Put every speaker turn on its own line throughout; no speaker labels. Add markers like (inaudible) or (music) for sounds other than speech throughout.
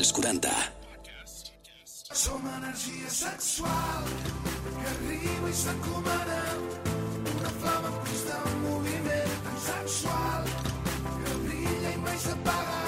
als 40.
Som energia sexual que arriba i s'encomana una flama en constant moviment tan sexual que brilla i mai s'apaga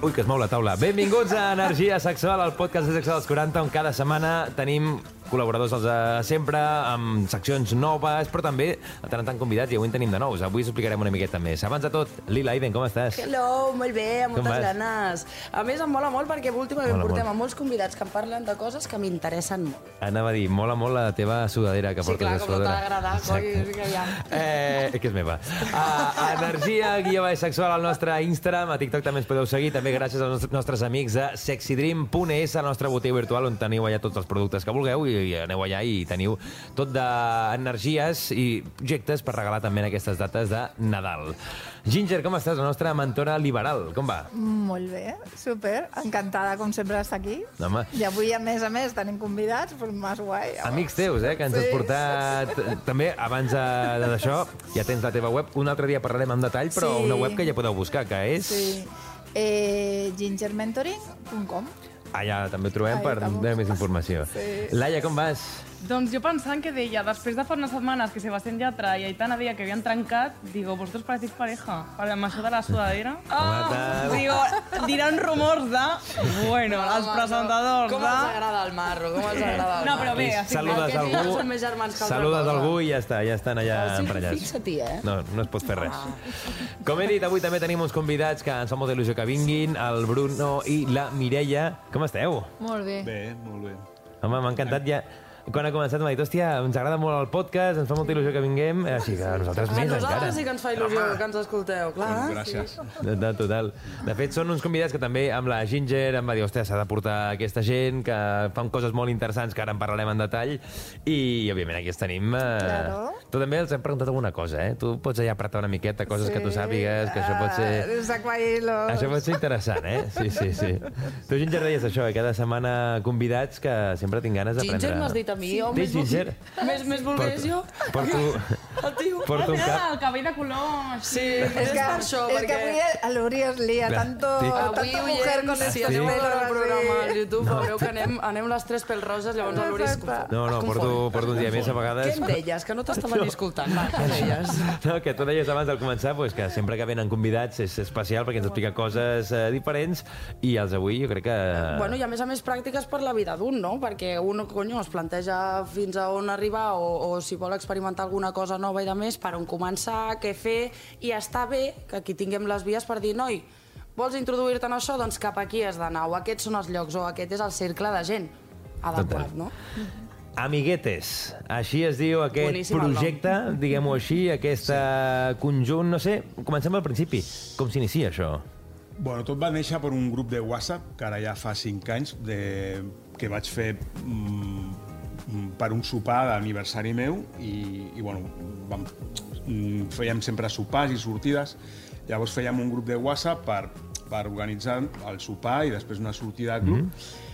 Ui, que es mou la taula. Benvinguts a Energia Sexual, el podcast de Sexe dels 40, on cada setmana tenim col·laboradors els de sempre, amb seccions noves, però també de tant en tant convidats, i avui en tenim de nous. Avui us explicarem una miqueta més. Abans de tot, Lila Aiden, com estàs?
Hello, molt bé, amb
Com
moltes
vas?
ganes. A més, em mola molt perquè últimament
Mola
portem
molt.
a molts convidats que em parlen de coses que m'interessen molt.
Anava a dir, mola molt la teva sudadera que
Sí,
portes
clar,
de
com no
sudadera.
d'agradar, coi, ja.
Eh, que és meva. A Energia, guia sexual al nostre Instagram, a TikTok també ens podeu seguir, també gràcies als nostres- nostres amics de sexydream.es, la nostra botiga virtual on teniu allà tots els productes que vulgueu i, i aneu allà i teniu tot d'energies i objectes per regalar també en aquestes dates de Nadal. Ginger, com estàs? La nostra mentora liberal, com va?
Molt bé, super. Encantada, com sempre, d'estar aquí.
Home.
I avui, a més a més, tenim convidats, però més guai.
Amics teus, eh, que ens has
Sí.
portat... També, abans de- d'això, ja tens la teva web. Un altre dia parlarem en detall, però
Sí.
una web que ja podeu buscar, que és...
Sí. Eh, gingermentoring.com
Allà també ho trobem
Ahí
per donar més informació.
Sí.
Laia, com vas?
Doncs jo pensant que deia, després de fa unes setmanes que Sebastián Yatra i Aitana deia que havien trencat, digo, vosotros parecéis pareja, para amb això de la sudadera.
Tal.
digo, diran rumors de... Bueno, els presentadors
Com
de...
els agrada el marro, com els agrada el
No,
marro.
però bé, estic
Saludes algú,
ja són més germans que altra
saludes algú i ja està, ja estan allà
Sí,
emprenyats.
fixa-t'hi, eh?
No, no es pot fer res. Com he dit, avui també tenim uns convidats que ens fa molta il·lusió que vinguin, el Bruno i la Mireia. Com esteu?
Molt bé.
Bé, molt bé.
Home, m'ha encantat ja. Quan ha començat m'ha dit, hòstia, ens agrada molt el podcast, ens fa molta il·lusió que vinguem, així que a nosaltres
A
més encara.
nosaltres sí que ens fa il·lusió que ens escolteu, clar.
Gràcies.
De, de, total. De fet, són uns convidats que també amb la Ginger em va dir, hòstia, s'ha de portar aquesta gent que fan coses molt interessants que ara en parlarem en detall i, òbviament, aquí els tenim. Eh...
Claro.
Tu també els hem preguntat alguna cosa, eh? Tu pots allà apretar una miqueta coses que tu sàpigues, que això pot ser...
Ah.
Això pot ser interessant, eh? Sí, sí, sí. Tu, Ginger, deies això, eh? Cada setmana convidats que sempre tinc ganes d'aprendre.
Ginger m'has dit a mi, o
Sí,
més,
Ginger.
més, més volgués jo?
Porto, (laughs)
El tio.
porto un cap...
El cabell de color...
Sí,
Es
és
que,
per això,
que
perquè...
avui a l'Uri es lía
Clar,
tanto,
sí.
Avui,
tanto mujer con estos
a
pelos
el
así.
programa al YouTube, veureu que anem, anem les tres pèl roses, llavors el Luri es confon.
No, no,
es
porto, porto un dia més a vegades...
Què em deies? Que no t'estava ni escoltant. Va, què (laughs) deies?
No, que tu deies abans de començar pues, que sempre que venen convidats és especial perquè ens explica coses eh, diferents i els avui jo crec que...
Bueno, i a més a més pràctiques per la vida d'un, no? Perquè un, conyo, es planteja fins a on arribar o, o si vol experimentar alguna cosa nova i de més, per on començar, què fer, i està bé que aquí tinguem les vies per dir, noi, vols introduir-te en això? Doncs cap aquí has d'anar, o aquests són els llocs, o aquest és el cercle de gent adequat,
Total.
no?
Amiguetes, així es diu aquest
Boníssim
projecte, diguem-ho així, aquest sí. conjunt, no sé, comencem al principi. Com s'inicia això?
Bueno, tot va néixer per un grup de WhatsApp, que ara ja fa 5 anys, de... que vaig fer mm, per un sopar d'aniversari meu i, i bueno, vam, mm, fèiem sempre sopars i sortides. Llavors fèiem un grup de WhatsApp per, per organitzar el sopar i després una sortida de club. Mm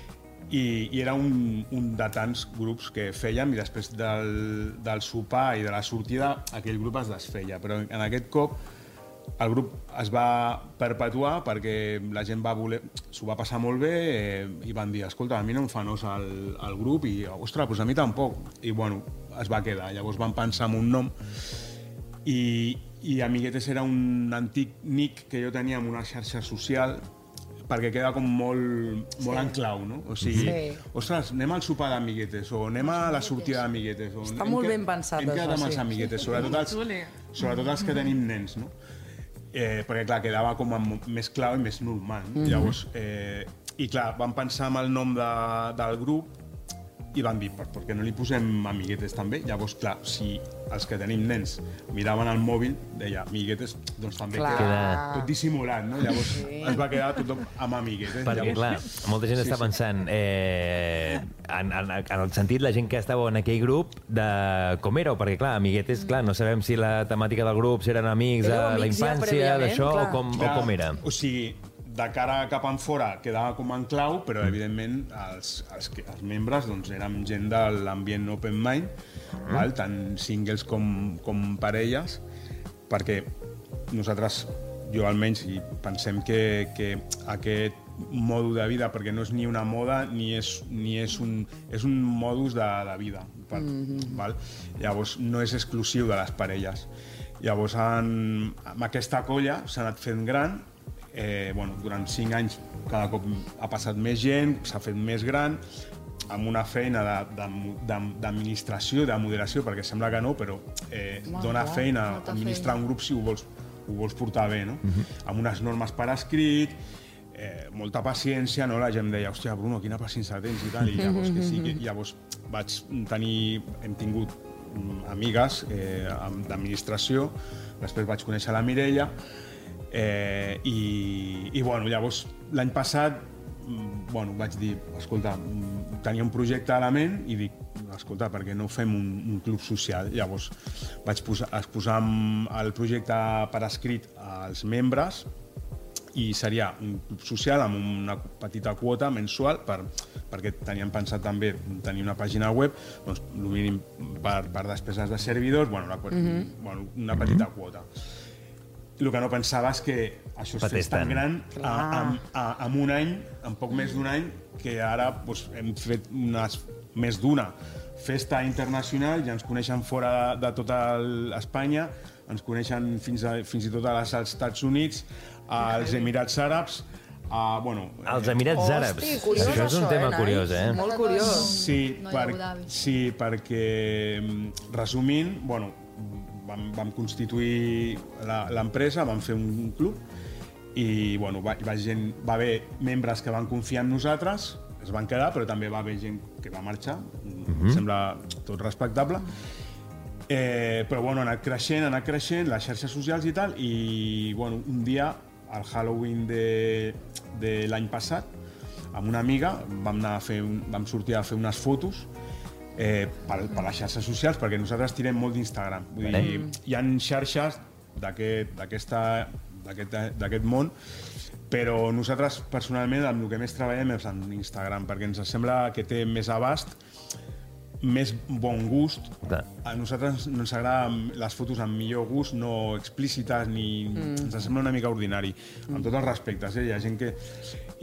i, i era un, un de tants grups que fèiem i després del, del sopar i de la sortida aquell grup es desfeia però en aquest cop el grup es va perpetuar perquè la gent va voler, s'ho va passar molt bé eh, i van dir, escolta, a mi no em fa nos el, el grup i, ostres, doncs a mi tampoc i bueno, es va quedar, llavors van pensar en un nom i, i Amiguetes era un antic nick que jo tenia en una xarxa social perquè queda com molt, molt en clau, no? O sigui,
Sí.
ostres, anem al sopar d'amiguetes o anem a la sortida d'amiguetes.
Està molt ben pensat,
Hem quedat
això,
amb els
sí.
amiguetes, sobretot els, sobretot els que tenim nens, no? Eh, perquè, clar, quedava com més clau i més normal.
Mhm.
No? Llavors, eh, i clar, vam pensar en el nom de, del grup i van dir, per, per què no li posem amiguetes també? Llavors, clar, si els que tenim nens miraven el mòbil, deia amiguetes, doncs també
Clar.
queda tot dissimulat, no? Llavors es va quedar tothom amb amiguetes.
Perquè,
Llavors,
clar, molta gent
Sí,
està
sí.
pensant eh, en, en, en el sentit la gent que estava en aquell grup de com éreu, perquè, clar, amiguetes, clar, no sabem si la temàtica del grup, si eren amics de la
ja
infància,
prèviament,
d'això, o
clar.
com, o com era.
O sigui, de cara cap en fora quedava com en clau, però evidentment els, els, els membres doncs, érem gent de l'ambient open mind,
Mm.
val? tant singles com, com parelles, perquè nosaltres jo almenys i pensem que, que aquest modo de vida, perquè no és ni una moda ni és, ni és, un, és un modus de, de vida. Per, mm -hmm. val? Llavors, no és exclusiu de les parelles. Llavors, en, amb aquesta colla s'ha anat fent gran, eh, bueno, durant cinc anys cada cop ha passat més gent, s'ha fet més gran, amb una feina de- de- de- d'administració, de, de moderació, perquè sembla que no, però eh,
Molt
dona
clar,
feina administrar
feina.
un grup si ho vols, ho vols portar bé, no? Amb unes normes per escrit, eh, molta paciència, no? La gent deia, hòstia, Bruno, quina paciència tens i tal, i llavors que sí, que, llavors vaig tenir, hem tingut mm, amigues eh, d'administració, després vaig conèixer la Mireia, eh, i, i bueno, llavors l'any passat mm, bueno, vaig dir, escolta, mm, tenia un projecte a la ment i dic, escolta, perquè no fem un, un club social? Llavors vaig posar, exposar el projecte per escrit als membres i seria un club social amb una petita quota mensual per, perquè teníem pensat també tenir una pàgina web doncs, el mínim per, per despeses de servidors bueno, una, mm -hmm. bueno, una petita quota el que no pensava és que això es fes tan gran a, a, a, en un any, en poc més d'un any, que ara doncs, hem fet unes, més d'una festa internacional, ja ens coneixen fora de, de tota el- Espanya, ens coneixen fins, a, fins i tot als Estats Units, als Emirats Àrabs, a, bueno,
Els Emirats
Hosti,
Àrabs.
curiós
això és un
això,
tema
eh,
curiós, eh?
Molt curiós.
Sí,
No
per, sí, perquè, mm, resumint, bueno, vam, vam constituir la- l'empresa, vam fer un club i bueno, va, va, gent, va haver membres que van confiar en nosaltres, es van quedar, però també va haver gent que va marxar, mm -hmm. sembla tot respectable. Eh, però bueno, ha anat creixent, ha anat creixent, les xarxes socials i tal, i bueno, un dia, al Halloween de, de l'any passat, amb una amiga vam, anar a fer un, vam sortir a fer unes fotos eh, per, per les xarxes socials, perquè nosaltres tirem molt d'Instagram. Vull
Vale.
dir, hi ha xarxes d'aquest d'aquesta- d'aquest d'aquest món, però nosaltres personalment amb el que més treballem és en Instagram, perquè ens sembla que té més abast, més bon gust.
Clar.
A nosaltres no ens agraden les fotos amb millor gust, no explícites, ni... Mm. ens sembla una mica ordinari, amb tots els respectes. Eh? Hi ha gent que...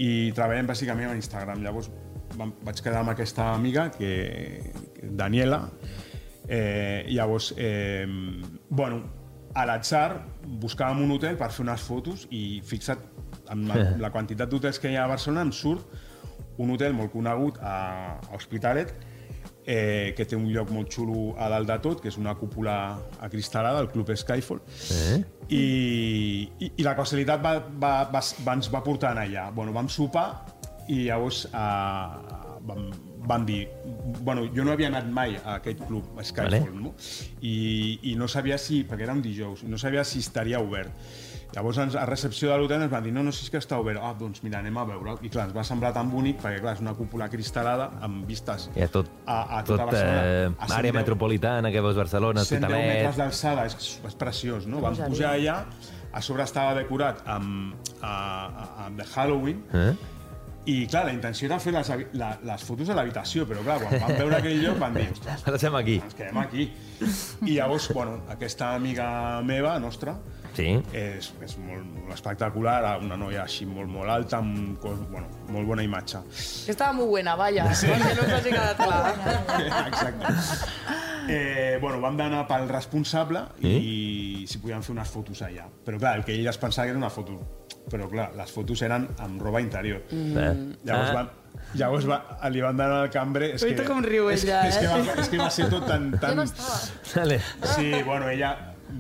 I treballem bàsicament en Instagram. Llavors vaig quedar amb aquesta amiga, que, Daniela, eh, llavors, eh, bueno, a l'atzar buscàvem un hotel per fer unes fotos i fixa't, amb la, (laughs) la quantitat d'hotels que hi ha a Barcelona em surt un hotel molt conegut a, a Hospitalet eh, que té un lloc molt xulo a dalt de tot, que és una cúpula acristalada, el Club Skyfall,
Eh?
i, i, i la casualitat va, va, va, va, ens va portar allà. Bueno, vam sopar i llavors eh, vam, vam dir... Bueno, jo no havia anat mai a aquest club, a Skyfall,
Vale.
no? I, i no sabia si... perquè era un dijous, i no sabia si estaria obert. Llavors, a recepció de l'hotel ens van dir no, no, si és que està obert. Ah, doncs mira, anem a veure. I clar, ens va semblar tan bonic, perquè clar, és una cúpula cristal·lada amb vistes
Hi ha tot,
a, a
tot
tota Barcelona.
eh,
A
àrea
110
metropolitana, que veus Barcelona,
110 metres
Hospitalet...
d'alçada, és, és preciós, no? Vam pujar allà, a sobre estava decorat amb, a, a, amb de Halloween,
Eh?
I clar, la intenció era fer les, la, les fotos a l'habitació, però clar, quan vam veure aquell lloc van dir, ostres,
La deixem aquí.
ens quedem aquí. I llavors, bueno, aquesta amiga meva, nostra,
Sí.
és, és molt, molt espectacular, una noia així molt, molt alta, amb cos, bueno, molt bona imatge.
Estava molt buena, vaya. Sí. Que no us hagi quedat clar. (laughs)
Exacte. Eh, bueno, vam anar pel responsable i si podíem fer unes fotos allà. Però clar, el que ell es pensava que era una foto. Però clar, les fotos eren amb roba interior.
Eh?
Llavors,
Ah.
va, llavors va, li van donar al cambrer... És
Uita, com riu
és,
ella,
és, que
eh?
va, és que va ser tot tan... (laughs) tan...
Jo no estava.
Vale.
Sí, bueno, ella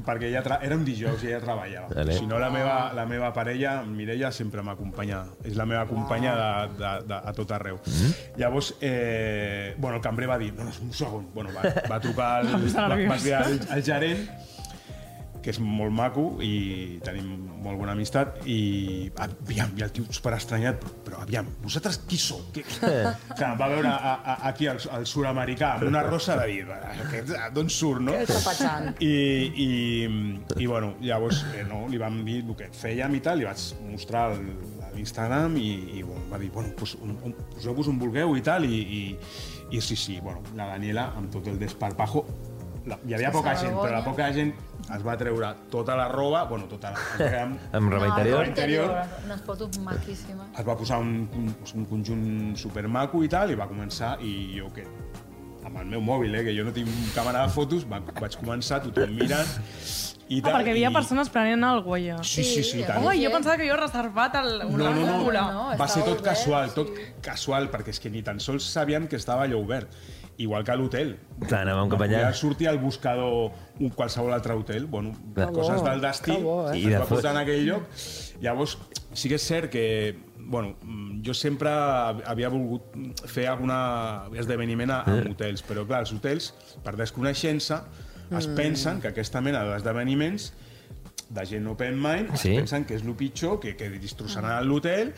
perquè ella tra... era un dijous i ella treballava.
Vale.
Si no, la meva, la meva parella, Mireia, sempre m'acompanya. És la meva companya de, de, de, a tot arreu.
Mm-hmm.
Llavors, eh, bueno, el cambrer va dir, no, no, un segon. Bueno, va, va trucar al, (laughs)
posar
va, va dir al, al gerent, que és molt maco i tenim molt bona amistat i aviam, i el tio super estranyat però aviam, vosaltres qui sou? Què? Clar, va veure a, a, aquí el, el sud-americà amb una rosa de dir "Aquest, d'on surt, no?
Què està passant?
I, i, i bueno, llavors eh, no, li vam dir el que fèiem i tal, li vaig mostrar el- l'Instagram i, i bueno, va dir, bueno, pues, un, un, poseu-vos on vulgueu i tal, i, i, i sí, sí, bueno, la Daniela, amb tot el desparpajo, la, hi havia poca gent, però la poca gent es va treure tota la roba, bueno, tota la... (laughs) amb-
roba interior.
interior.
Unes fotos maquíssimes.
es va posar un, un, un conjunt supermaco i tal, i va començar, i jo que amb el meu mòbil, eh, que jo no tinc càmera de fotos, va, vaig començar, tothom mirant, i
Ah,
tal.
perquè hi havia
i...
persones prenent alguna cosa.
Sí, sí, sí, i tant.
Home, jo pensava que jo he reservat el, una
No, no, no,
no.
va ser tot
obert,
casual,
sí.
tot casual, perquè és que ni tan sols sabíem que estava allò obert. Igual que a l'hotel.
Clar, anàvem cap allà.
Ja sortia al buscador un qualsevol altre hotel, bueno,
Clar.
coses
bo,
del destí,
bo, eh?
I
es
de
va posar en aquell lloc. Llavors, sí que és cert que bueno, mm, jo sempre havia volgut fer algun esdeveniment a, en hotels, però clar, els hotels, per desconeixença, es pensen que aquesta mena d'esdeveniments de gent open mind,
Sí.
sí. pensen que és el pitjor, que, que destrossaran l'hotel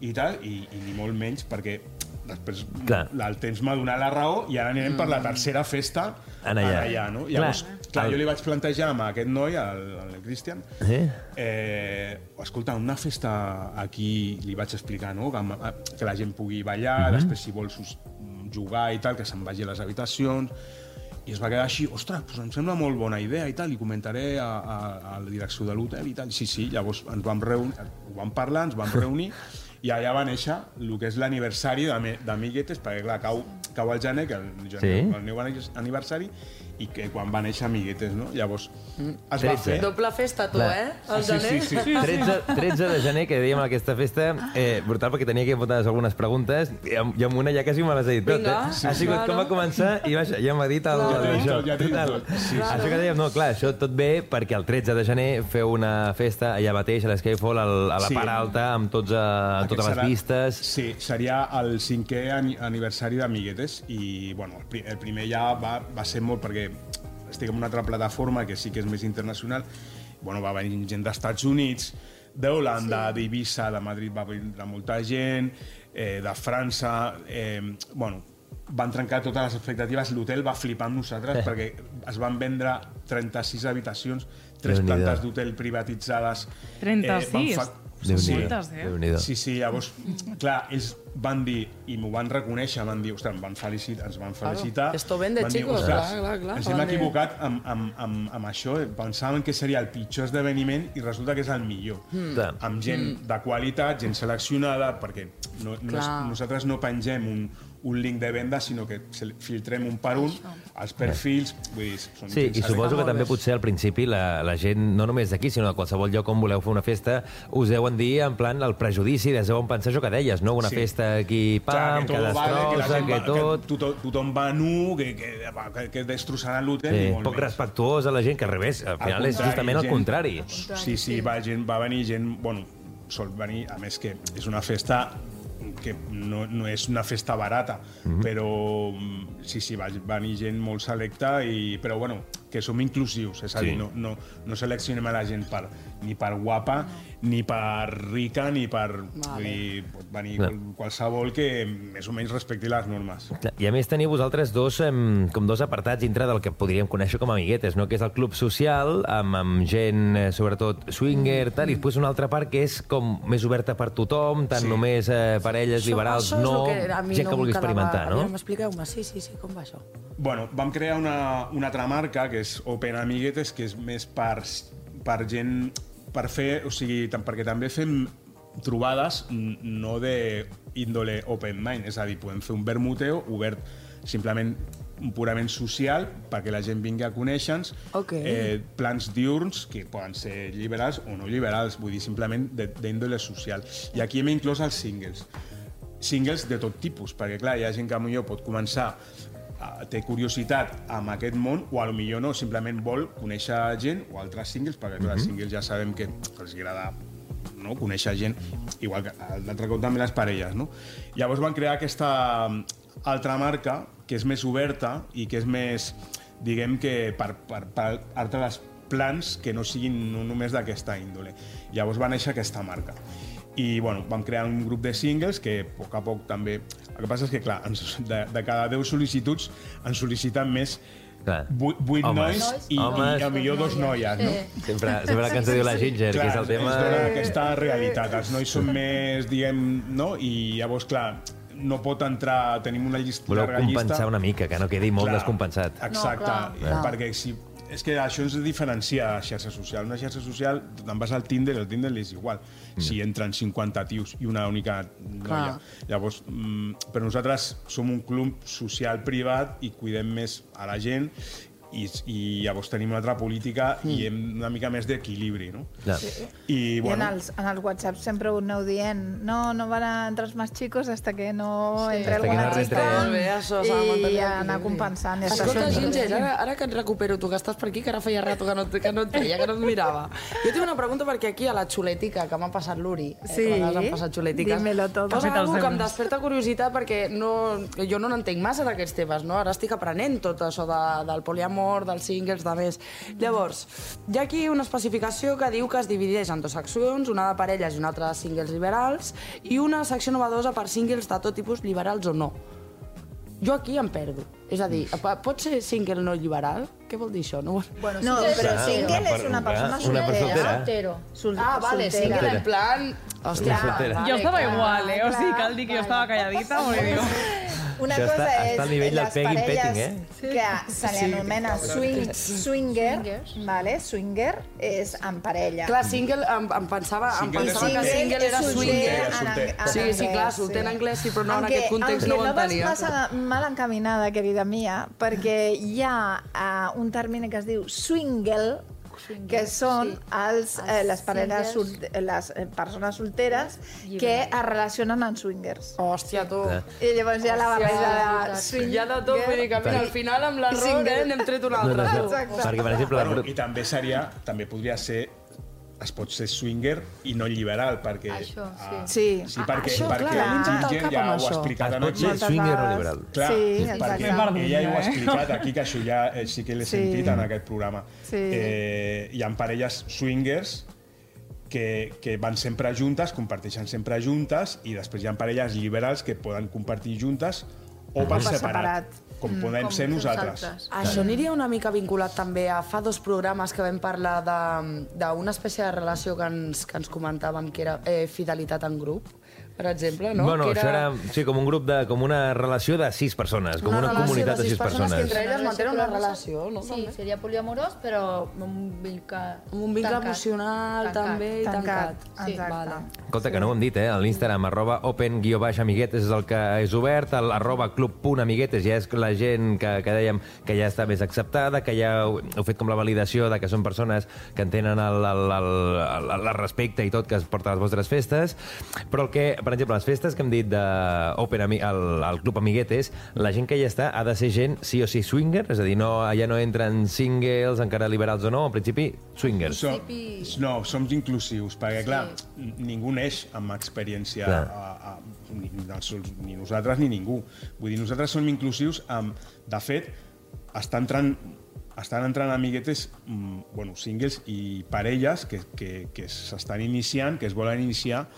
i tal, i, i ni molt menys, perquè després
Clar.
la- el temps m'ha donat la raó i ara anirem per la tercera festa
En allà.
allà no? Llavors,
Clar.
clar, jo li vaig plantejar a aquest noi, al, al Christian,
Eh?
eh, escolta, una festa aquí li vaig explicar, no? que, amb- que la gent pugui ballar, després si vols us- jugar i tal, que se'n vagi a les habitacions, i es va quedar així, ostres, doncs em sembla molt bona idea i tal, i comentaré a, a, a la direcció de l'hotel i tal. Sí, sí, llavors ens vam reunir, ho vam parlar, ens vam reunir, (laughs) i allà va néixer el que és l'aniversari d'Ami- d'Amiguetes, perquè clar, cau, cau al gener, que el, gener,
Sí.
el meu aniversari, i que quan va néixer Amiguetes, no? Llavors, es va
13.
fer...
Doble festa, tu,
Clar.
eh? El
Sí, sí,
gener.
sí, sí.
13, 13 de gener, que dèiem aquesta festa, eh, brutal, perquè tenia aquí apuntades algunes preguntes, i amb, i amb una ja quasi me les he dit tot.
Vinga,
eh?
sí,
ha sigut
claro.
com va començar i vaja, ja m'ha dit el,
Ja t'he dit
això.
tot, ja dit tot. Sí, sí.
Això que dèiem, no, clar, això tot bé perquè el 13 de gener feu una festa allà mateix, a l'Skyfall, al- a la
Sí.
part alta, amb, tots, a,
Aquest
totes les
serà-
vistes.
Sí, seria el cinquè ani- aniversari d'Amiguetes i bueno, el, pri el primer ja va, va ser molt perquè estic en una altra plataforma que sí que és més internacional. Bueno, va venir gent d'Estats Units, d'Holanda, sí. d'Eivissa, de Madrid va vindre molta gent, eh, de França... Eh, bueno, van trencar totes les expectatives. L'hotel va flipar amb nosaltres perquè es van vendre 36 habitacions, tres plantes d'hotel privatitzades.
36?
van fa...
Déu-n'hi-do.
Moltes, eh?
Sí, sí, llavors, clar, ells van dir, i m'ho van reconèixer, van dir, ostres, van felicitar, ens van felicitar.
Esto vende,
van dir,
chicos,
"Ostres,
clar, clar, clar",
Ens hem equivocat amb, amb, amb, amb això, pensàvem que seria el pitjor esdeveniment i resulta que és el millor.
Clar.
Amb gent de qualitat, gent seleccionada, perquè no, no nosaltres no pengem un, un link de venda, sinó que filtrem un per un els perfils, vull dir, són
Sí, i suposo que també
bé.
potser al principi la, la gent, no només d'aquí, sinó de qualsevol lloc on voleu fer una festa, us deuen dir en plan el prejudici, des deuen pensar això que deies, no? Una
Sí.
festa aquí, pam, que,
tot
destrossa,
gent
que,
va-
tot...
que tothom, tothom va nu, que, que, que, que destrossaran l'hotel
Sí,
i molt
poc
menys.
respectuós a la gent, que al revés, al final és
contrari,
justament el
gent-
contrari.
Sí, sí, va, gent, va venir gent... Bueno, sol venir, a més que és una festa que no, no és una festa barata, mm
Mhm.
-hmm. però mm, sí, sí, va venir gent molt selecta, i, però bueno, que som inclusius, és a dir,
Sí.
no, no, no seleccionem a la gent per, ni per guapa, ni per rica, ni per...
Vale.
Dir, pot venir qual, qualsevol que més o menys respecti les normes.
I a més teniu vosaltres dos, com dos apartats dintre del que podríem conèixer com a amiguetes, no? que és el club social, amb, amb gent, eh, sobretot, swinger, tal, i després una altra part que és com més oberta per tothom, tant
Sí.
només eh, parelles
Això-
liberals,
això
no,
que
gent
no
que
em
vulgui experimentar, no?
Expliqueu-me, sí, sí, sí, com va això?
Bueno, vam crear una, una altra marca, que és Open Amiguetes, que és més per, per gent... per fer... O sigui, perquè també fem trobades no de índole open mind, és a dir, podem fer un vermuteo obert simplement purament social perquè la gent vingui a conèixer-nos
Ok.
eh, plans diurns que poden ser liberals o no liberals, vull dir simplement de- d'índole social. I aquí hem inclòs els singles singles de tot tipus, perquè clar, hi ha gent que potser pot començar té curiositat amb aquest món o a lo millor no, simplement vol conèixer gent o altres singles, perquè clar, els singles ja sabem que els agrada no? conèixer gent, igual que l'altre cop també les parelles. No? Llavors van crear aquesta mm, altra marca que és més oberta i que és més, diguem que per, per, per altres plans que no siguin no només d'aquesta índole. Llavors va néixer aquesta marca i bueno, vam crear un grup de singles que a poc a poc també... El que passa és que, clar, ens, de, de cada 10 sol·licituds ens sol·liciten més
Clar.
8, 8
Homes.
nois i,
Homes.
i a millor dos noies, no?
Sí.
Sempre, sempre que ens diu la Ginger, que és el tema...
ens dona aquesta realitat. Els nois són més, diguem, no? I llavors, clar, no pot entrar... Tenim una llista,
Voleu
llarga
compensar
llista.
una mica, que no quedi molt
Clar,
descompensat.
Exacte,
clar,
eh,
clar.
perquè si, és que això ens diferencia a xarxa social. Una xarxa social, te'n vas al Tinder, el Tinder és igual. Si entren 50 tios i una única noia.
Clar.
Llavors, mm, però nosaltres som un club social privat i cuidem més a la gent i, i llavors tenim una altra política i hem una mica més d'equilibri, no?
Ja.
I,
I en
bueno,
els, en els WhatsApp sempre ho aneu dient no, no van a entrar els més xicos hasta que no entre
Hasta que no
bé, això
i
mantenir
anar compensant. I
Escolta,
superbé.
Ginger, ara, ara que et recupero tu, que estàs per aquí, que ara feia rato que no, que no et veia, que no et mirava. Jo tinc una pregunta perquè aquí a la xuletica que m'ha passat l'Uri, eh,
Sí,
que a vegades han passat xuletiques,
dímelo todo.
els
alguna que em desperta curiositat perquè no, jo no n'entenc massa d'aquests temes, no? Ara estic aprenent tot això de, del poliamor, dels singles, de més. Llavors, hi ha aquí una especificació que diu que es divideix en dues seccions, una de parelles i una altra de singles liberals, i una secció novedosa per singles de tot tipus, liberals o no. Jo aquí em perdo. És a dir, pot ser single no liberal? Què vol dir això? No?
Bueno,
No, però
és-
single
una
és una
per-
persona
una per soltera.
Sol
Ah, vale,
soltera.
single en plan... Hòstia,
soltera.
vale,
Jo estava
clar.
igual, eh? O sigui, cal dir que jo estava calladita, perquè (laughs) digo...
Una
Això
cosa
està-
és
està al nivell del
parelles
petting, eh?
que se li anomena swing, swinger,
Swingers.
vale? swinger és en parella.
Clar, single, em, em pensava, em
Single
pensava que single era swinger.
en-
solter.
en
Sí, sí,
anglès,
clar, solter en anglès, sí, però no en
Aunque-
aquest context
aunque
no ho
no vas
entenia.
massa mal encaminada, querida mia, perquè hi ha uh, un termini que es diu swingle, que són
sí.
els, eh, les parelles, sol, les eh, persones solteres que es relacionen amb swingers.
Hòstia, tu.
Clar.
I llavors hi ha la barreja de swing.
Ha de tot, vull dir que mira, al final amb l'error eh, n'hem tret un
No, no,
altre.
no.
tu.
Exacte.
Perquè, per exemple,
Bueno. I també seria, també podria ser es pot ser swinger i no liberal, perquè...
Això, sí.
ah,
Sí.
sí
Ah,
perquè,
això,
perquè
clar, al
Ginger ja ho ha explicat
es
en
pot
aquí.
ser
Moltes
swinger no
vegades.
liberal.
Clar,
Sí,
perquè
exacte.
ella ja ho ha explicat aquí, que això ja eh, sí que l'he
Sí.
sentit en aquest programa.
Sí.
Eh, hi ha parelles swingers que, que van sempre juntes, comparteixen sempre juntes, i després hi ha parelles liberals que poden compartir juntes o per
per
separat,
separat.
Com podem
com
ser nosaltres.
nosaltres.
Això aniria una mica vinculat també a fa dos programes que vam parlar de- d'una espècie de relació que ens, que ens comentàvem, que era eh, fidelitat en grup, per exemple, no?
Bueno,
que
això era sí, com un grup de... com una relació de sis persones, com una,
relació
comunitat de sis
que
persones.
entre elles mantenen una relació, no?
Sí,
També.
seria poliamorós, però amb un vincle...
Amb un vincle
tancat.
emocional
Tancat.
també i
Tancat,
tancat.
Sí. exacte.
Vale.
Escolta, que no ho hem dit, eh? L'Instagram, arroba open guió baix amiguetes és el que és obert, el arroba club.amiguetes ja és la gent que, que dèiem que ja està més acceptada, que ja heu, heu fet com la validació de que són persones que entenen el, el, el, el, el respecte i tot que es porta a les vostres festes, però el que, per exemple, les festes que hem dit de Open Ami el, el Club Amiguetes, la gent que hi està ha de ser gent sí o sí swinger, és a dir, no, allà no entren singles, encara liberals o no, en principi swingers.
So, no, som inclusius, perquè, clar, ningú neix amb experiència,
Clar.
a, a, ni, ni, ni nosaltres ni ningú. Vull dir, nosaltres som inclusius amb... De fet, està entrant estan entrant amiguetes, mm, bueno, singles i parelles que, que, que s'estan iniciant, que es volen iniciar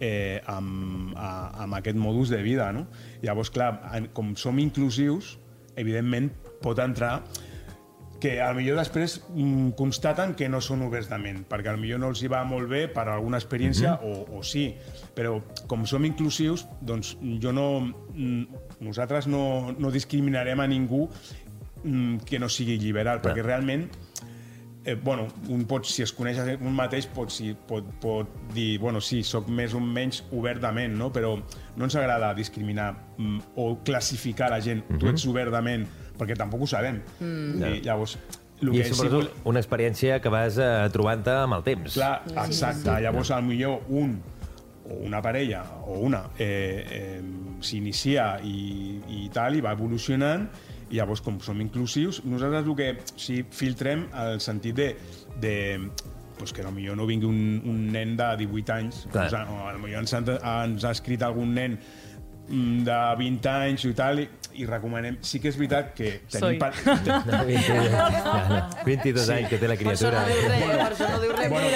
eh, amb, a, amb aquest modus de vida, no? Llavors, clar, com som inclusius, evidentment pot entrar que a millor després mm, constaten que no són oberts de ment, perquè a millor no els hi va molt bé per alguna experiència o, o sí, però com som inclusius, doncs jo no... mm, Nosaltres no, no discriminarem a ningú mm, que no sigui liberal, perquè realment eh, bueno, un pot, si es coneix un mateix pot, si, pot, pot dir, bueno, sí, sóc més o menys obert de ment, no? però no ens agrada discriminar mm, o classificar la gent, tu ets obert de ment, perquè tampoc ho sabem. Mm. I, llavors, el
I
que
és
sí
sobretot
vol-
una experiència que vas eh, trobant-te amb el temps.
Clar, exacte. Llavors, al millor un o una parella o una eh, eh, s'inicia i, i tal, i va evolucionant, i llavors, com som inclusius, nosaltres el que sí, filtrem el sentit de, de pues que potser no vingui un, un nen de 18 anys,
Clar.
o, potser ens, ha- ens ha escrit algun nen mm, de 20 anys i tal, i, i recomanem... Sí que és veritat que
Soy.
tenim... Pa... (laughs)
22, 22 anys que té la
Per això
criatura.
no diu res, per això no diu res,
Bueno,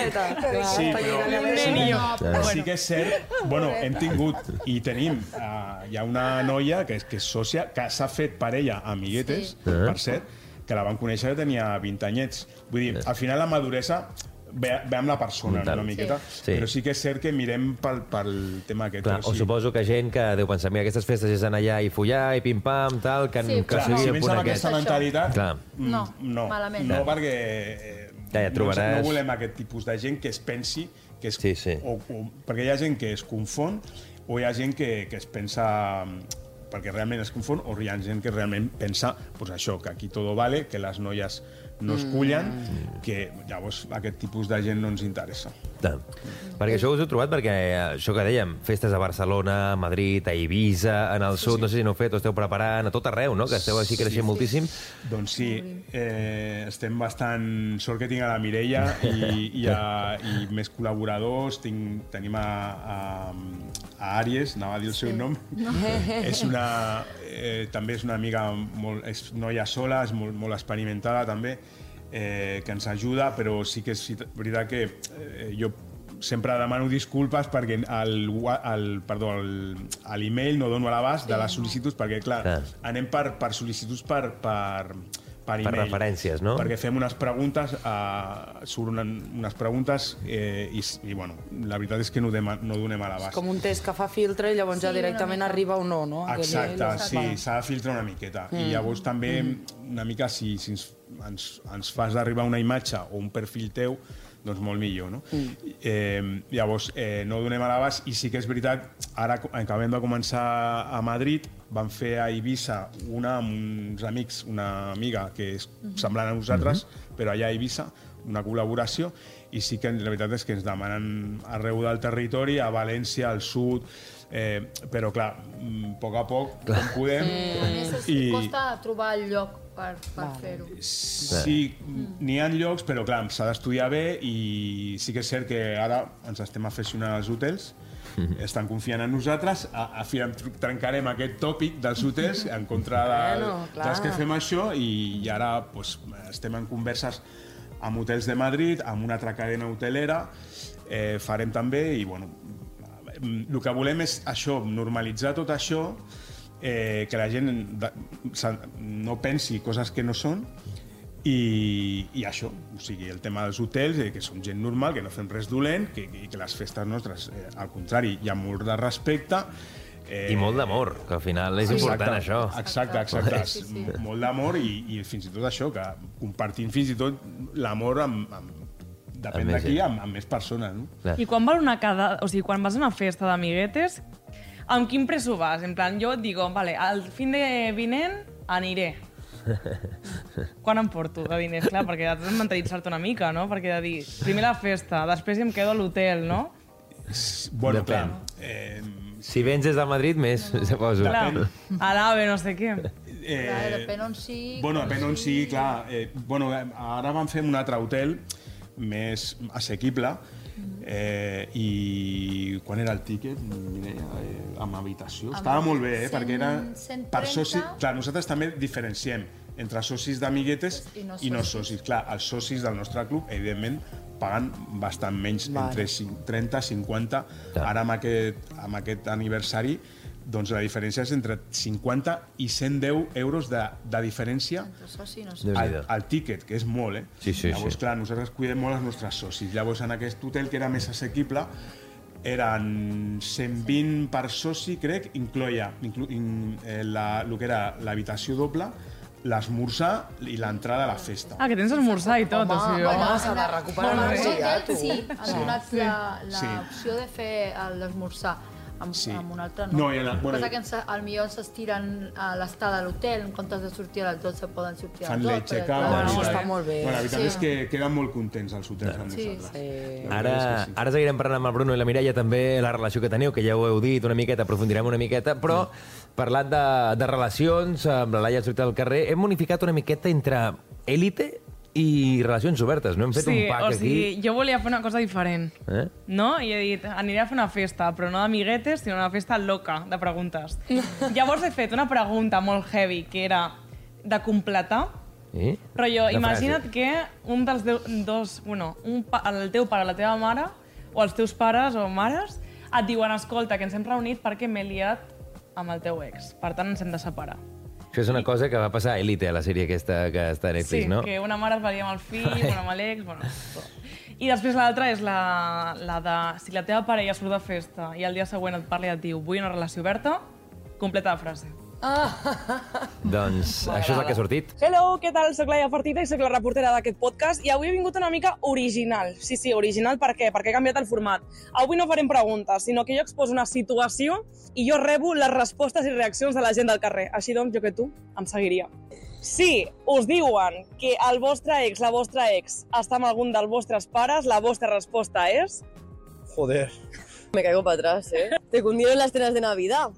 sí, però-. Sí que és cert, bueno, hem tingut i tenim, uh, hi ha una noia que és, que és sòcia, que s'ha fet parella a amiguetes,
Sí.
per cert, que la van conèixer que tenia 20 anyets. Vull dir, al final la maduresa ve, ve amb la persona,
Tal.
una miqueta,
Sí.
però sí que és cert que mirem pel, pel tema aquest.
Clar,
però
o
sí.
suposo que gent que deu pensar, mira, aquestes festes és anar allà i follar i pim-pam, tal, que,
Sí,
que
Clar,
sigui
si
el
vens
punt
amb
aquest.
aquesta mentalitat,
Clar.
mm,
No,
no,
malament.
no perquè eh,
Ja, ja trobaràs-
no, no volem aquest tipus de gent que es pensi que és,
Sí, sí.
O, o, perquè hi ha gent que es confon o hi ha gent que, que es pensa perquè realment es confon o hi ha gent que realment pensa pues això, que aquí todo vale, que les noies no es cullen,
Mm.
que llavors aquest tipus de gent no ens interessa.
Clar. Perquè això us heu trobat perquè, això que dèiem, festes a Barcelona, a Madrid, a Ibiza, en el sud, no sé si n'heu fet o esteu preparant, a tot arreu, no?, que esteu així creixent moltíssim.
Doncs sí, eh, estem bastant... Sort que tinc a la Mireia i, i, a, i més col·laboradors. Tinc, tenim a, a, a Àries, anava a dir el seu nom. No. (laughs) és una, eh, també és una amiga, molt, és noia sola, és molt, molt experimentada també, eh, que ens ajuda, però sí que és veritat que eh, jo sempre demano disculpes perquè el, el, perdó, l'email no dono a l'abast de les sol·licituds perquè, clar,
Clar.
anem per, per sol·licituds per, per, per email.
referències, no?
Perquè fem unes preguntes, eh, surten unes preguntes eh, i, i, bueno, la veritat és que no, dem, no donem a l'abast.
Com un test que fa filtre i llavors
Sí,
ja directament arriba o no, no? Aquell
Exacte,
mail.
sí, s'ha de filtrar una miqueta. Mm. I llavors també, una mica, si, si ens, ens, ens fas d'arribar una imatge o un perfil teu, doncs molt millor, no? Mm. Eh, llavors, eh, no donem a l'abast i sí que és veritat, ara acabem de començar a Madrid, vam fer a Eivissa una amb uns amics, una amiga que és semblant a nosaltres, però allà a Eivissa, una col·laboració, i sí que la veritat és que ens demanen arreu del territori, a València, al sud, eh, però clar, mm, a poc a poc, com podem...
A més, es,
I-
costa trobar el lloc per, per fer-ho.
Sí, n'hi ha llocs, però clar, s'ha d'estudiar bé i sí que és cert que ara ens estem aficionant als hotels, estan confiant en nosaltres, a, a trencarem aquest tòpic dels hotels en contra de,
Bueno, clar.
dels que fem això i, i ara pues, estem en converses amb hotels de Madrid, amb una altra cadena hotelera, eh, farem també i bueno, el que volem és això, normalitzar tot això, eh, que la gent no pensi coses que no són i, i això, o sigui, el tema dels hotels, eh, que som gent normal, que no fem res dolent, que, que, que les festes nostres, eh, al contrari, hi ha molt de respecte, eh,
I molt d'amor, que al final és important, això.
Exacte, exacte.
Sí, sí.
Molt d'amor i, i fins i tot això, que compartint fins i tot l'amor amb, amb, depèn d'aquí, amb, amb més persones, no?
Clar.
I quan val una cada... O sigui, quan vas a una festa d'amiguetes, amb quin preso vas? En plan, jo et digo, vale, al fin de vinent aniré. (laughs) Quan em porto de diners? Clar, perquè has de mentalitzar-te una mica, no? Perquè de dir, primer la festa, després em quedo a l'hotel, no?
Bueno,
Depèn.
clar, eh,
Si vens des de Madrid, més, suposo.
Clar, a l'AVE, no sé què.
eh,
Clar, depèn on sigui.
Bueno,
com
depèn on sigui, clar. Eh, bueno, ara vam fer un altre hotel més assequible eh, i quan era el tíquet, Mireia, eh, amb habitació? Estava molt bé, eh,
cent-
perquè era
130.
per soci... Clar, nosaltres també diferenciem entre socis d'amiguetes
I no
i no
socis.
socis. Clar, els socis del nostre club, evidentment, paguen bastant menys,
Vale.
entre cin- 30 50.
Clar.
Ara amb aquest, amb aquest aniversari doncs la diferència és entre 50 i 110 euros de, de diferència
Entre soci no sé.
Al, al tíquet, que és molt, eh?
Sí, sí,
Llavors,
sí.
clar, nosaltres cuidem molt els nostres socis. Llavors, en aquest hotel, que era més assequible, eren 120 per soci, crec, incloia inclu, in, eh, la, el que era l'habitació doble, l'esmorzar i l'entrada a la festa.
Ah, que tens esmorzar i tot, o sigui...
home,
home.
s'ha de recuperar
Home,
energia,
hotel,
tu.
Sí, han donat
Sí.
l'opció de fer l'esmorzar. Amb,
Sí.
amb un altre no.
No, i en la- bueno,
passa que ens, al millor s'estiren a l'estada a l'hotel, en comptes de sortir a les 12 poden sortir a
fan
les 12.
late check-out.
clar.
Bueno, està molt bé.
Bueno, la veritat
Sí.
és que queden molt contents els hotels amb
Sí,
nosaltres.
sí.
Ara,
sí.
ara seguirem parlant amb el Bruno i la Mireia també la relació que teniu, que ja ho heu dit una miqueta, aprofundirem una miqueta, però parlant de, de relacions, amb la Laia sortit al carrer, hem unificat una miqueta entre élite i relacions obertes, no? Hem fet
sí,
un pack
o sigui,
aquí.
jo volia fer una cosa diferent.
Eh?
No? I he dit, aniré a fer una festa, però no d'amiguetes, sinó una festa loca de preguntes. (laughs) Llavors he fet una pregunta molt heavy, que era de completar.
Sí?
Rotllo,
Una
imagina't
frase.
que un dels deu, dos... Bueno, un, pa- el teu pare o la teva mare, o els teus pares o mares, et diuen, escolta, que ens hem reunit perquè m'he liat amb el teu ex. Per tant, ens hem de separar.
Això és una cosa que va passar a Elite, a la sèrie aquesta que està a Netflix,
sí,
no?
que una mare es valia amb el fill, (laughs) una amb l'ex, bueno, tot. I després l'altra és la, la de si la teva parella surt de festa i el dia següent et parla i et diu vull una relació oberta, completa la frase. (laughs)
Doncs això és el que ha sortit.
Hello, què tal? Soc Laia Partida i sóc la reportera d'aquest podcast i avui he vingut una mica original. Sí, sí, original per què? Perquè he canviat el format. Avui no farem preguntes, sinó que jo exposo una situació i jo rebo les respostes i reaccions de la gent del carrer. Així doncs, jo que tu, em seguiria. Si us diuen que el vostre ex, la vostra ex, està amb algun dels vostres pares, la vostra resposta és...
Joder. Me caigo para atrás, ¿eh? Te cundieron las cenas de Navidad.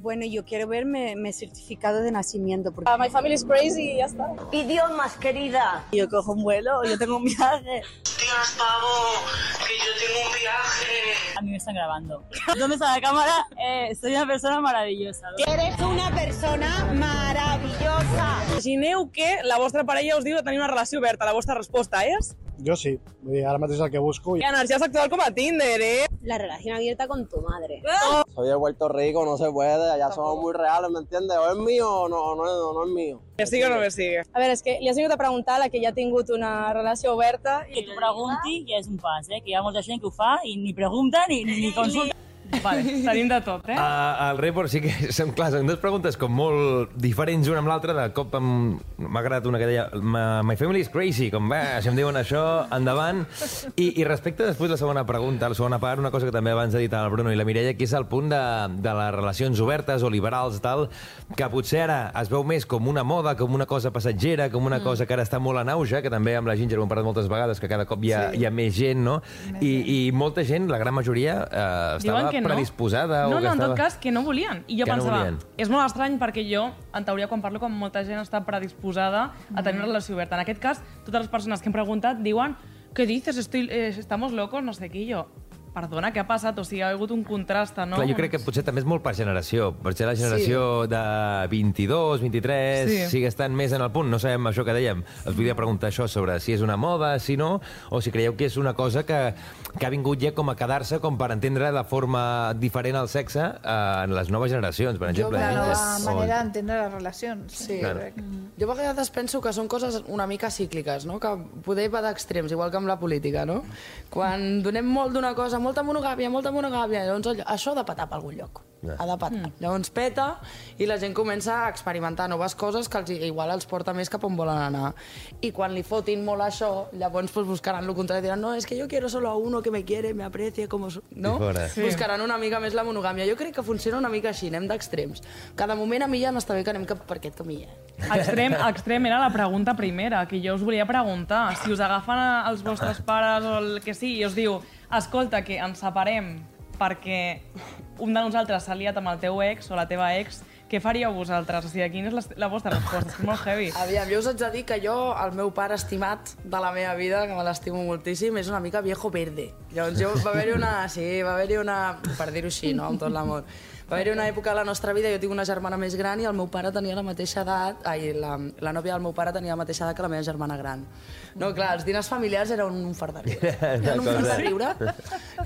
Bueno, yo quiero verme mi certificado de nacimiento. Porque...
Uh, my family is crazy y ya está.
Idiomas, querida. Yo cojo un vuelo, yo tengo un viaje.
Hostias, pavo, que yo tengo un viaje.
A mí me están grabando. (laughs) ¿Dónde está la cámara? Eh, soy una persona maravillosa. Eres una persona maravillosa.
Imagineu que la vostra parella us diu de tenir una relació oberta. La vostra resposta és...
Jo sí. Vull dir, ara mateix és el que busco.
I energia sexual com a Tinder, eh?
La relación abierta con tu madre.
Soy de Puerto Rico, no se puede. Allá somos muy reales, ¿me entiendes? O es mío o no, no, no, no es mío.
Me sigue o no me sigue?
A veure, és que li has vingut a preguntar a la que ja ha tingut una relació oberta.
Que tu pregunti ja és un pas, eh? Que hi ha molta gent que ho fa i ni pregunta ni, ni, ni consulta.
Vale, tenim de tot, eh?
Uh, el report sí que són, clar, són dues preguntes com molt diferents una amb l'altra. De cop m'ha agradat una que deia "My my family is crazy, com va, si em diuen això, endavant. I, I respecte després la segona pregunta, la segona part, una cosa que també abans ha dit el Bruno i la Mireia, que és el punt de, de les relacions obertes o liberals, tal, que potser ara es veu més com una moda, com una cosa passatgera, com una cosa que ara està molt en auge, que també amb la Ginger ho hem parlat moltes vegades, que cada cop hi ha,
Sí.
hi ha més gent, no? I, I molta gent, la gran majoria, eh, estava
Diuen que no.
predisposada
No,
o que
no, en
estava...
tot cas, que no volien. I jo
Que no
pensava,
volien.
és molt estrany perquè jo, en teoria, quan parlo com molta gent està predisposada a tenir una relació oberta. En aquest cas, totes les persones que hem preguntat diuen ¿qué dices? Estoy, eh, estamos locos, no sé què. I jo, perdona, què ha passat? O sigui, ha hagut un contrast, no?
Clar, jo crec que potser també és molt per generació. Potser la generació de 22, 23,
Sí.
sí. sigue estant més en el punt. No sabem això que dèiem. Els volia preguntar això sobre si és una moda, si no, o si creieu que és una cosa que, que ha vingut ja com a quedar-se, com per entendre de forma diferent el sexe eh, en les noves generacions, per exemple.
La
eh?
nova
O-
manera d'entendre les relacions.
Sí.
Claro.
crec. Jo a vegades penso que són coses una mica cícliques, no? que poder va d'extrems, igual que amb la política. No? Quan donem molt d'una cosa, molta monogàmia, molta monogàmia, llavors allò, això ha de petar per algun lloc.
Ja.
Ha de petar. Mm. Llavors peta i la gent comença a experimentar noves coses que els, igual els porta més cap on volen anar. I quan li fotin molt això, llavors pues, buscaran el contrari, diran, no, és que jo quiero solo a uno que me quiere, me aprecie, como... so-", No?
I.
Sí. Buscaran una mica més la monogàmia. Jo crec que funciona una mica així, anem d'extrems. Cada moment a mi ja m'està bé que anem cap per aquest camí, eh?
Extrem, extrem era la pregunta primera, que jo us volia preguntar. Si us agafen els vostres pares o el que sigui i us diu escolta, que ens separem perquè un de nosaltres s'ha liat amb el teu ex o la teva ex, què faríeu vosaltres? O sigui, quina és la, la vostra resposta? És molt heavy.
Aviam, jo us haig de dir que jo, el meu pare estimat de la meva vida, que me l'estimo moltíssim, és una mica viejo verde. Llavors jo, va haver-hi una... Sí, va haver-hi una... Per dir-ho així, no?, amb tot l'amor. Va haver-hi una època a la nostra vida, jo tinc una germana més gran i el meu pare tenia la mateixa edat... Ai, la, la nòvia del meu pare tenia la mateixa edat que la meva germana gran. No, clar, els dinars familiars eren un fart de riure. (laughs) Eren un fart de riure.